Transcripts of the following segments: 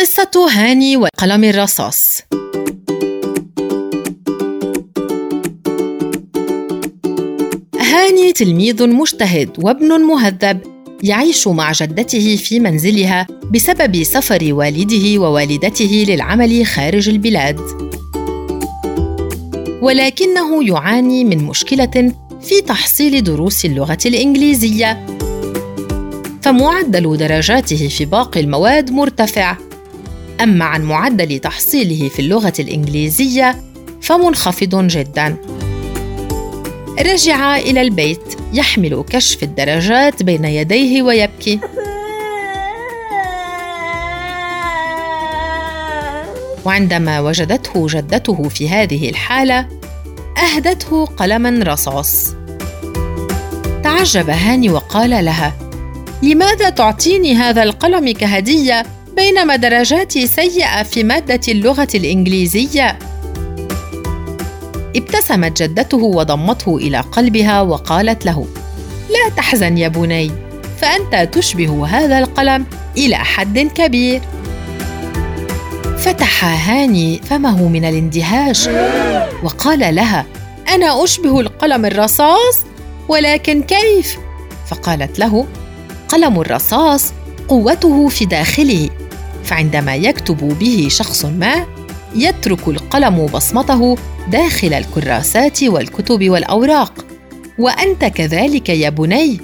قصة هاني وقلم الرصاص. هاني تلميذ مجتهد وابن مهذب يعيش مع جدته في منزلها بسبب سفر والده ووالدته للعمل خارج البلاد. ولكنه يعاني من مشكلة في تحصيل دروس اللغة الإنجليزية. فمعدل درجاته في باقي المواد مرتفع. أما عن معدل تحصيله في اللغة الإنجليزية فمنخفض جدا. رجع إلى البيت يحمل كشف الدرجات بين يديه ويبكي. وعندما وجدته جدته في هذه الحالة أهدته قلما رصاص. تعجب هاني وقال لها لماذا تعطيني هذا القلم كهدية؟ بينما درجاتي سيئة في مادة اللغة الإنجليزية. ابتسمت جدته وضمته إلى قلبها وقالت له لا تحزن يا بني فأنت تشبه هذا القلم إلى حد كبير. فتح هاني فمه من الاندهاش وقال لها أنا أشبه القلم الرصاص ولكن كيف؟ فقالت له قلم الرصاص قوته في داخله. فعندما يكتب به شخص ما يترك القلم بصمته داخل الكراسات والكتب والأوراق. وأنت كذلك يا بني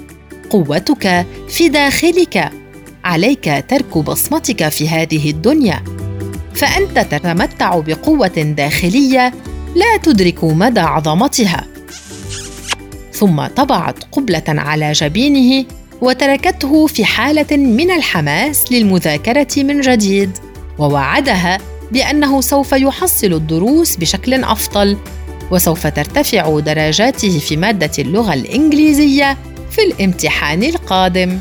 قوتك في داخلك. عليك ترك بصمتك في هذه الدنيا. فأنت تتمتع بقوة داخلية لا تدرك مدى عظمتها. ثم طبعت قبلة على جبينه وتركته في حالة من الحماس للمذاكرة من جديد ووعدها بأنه سوف يحصل الدروس بشكل أفضل وسوف ترتفع درجاته في مادة اللغة الإنجليزية في الامتحان القادم.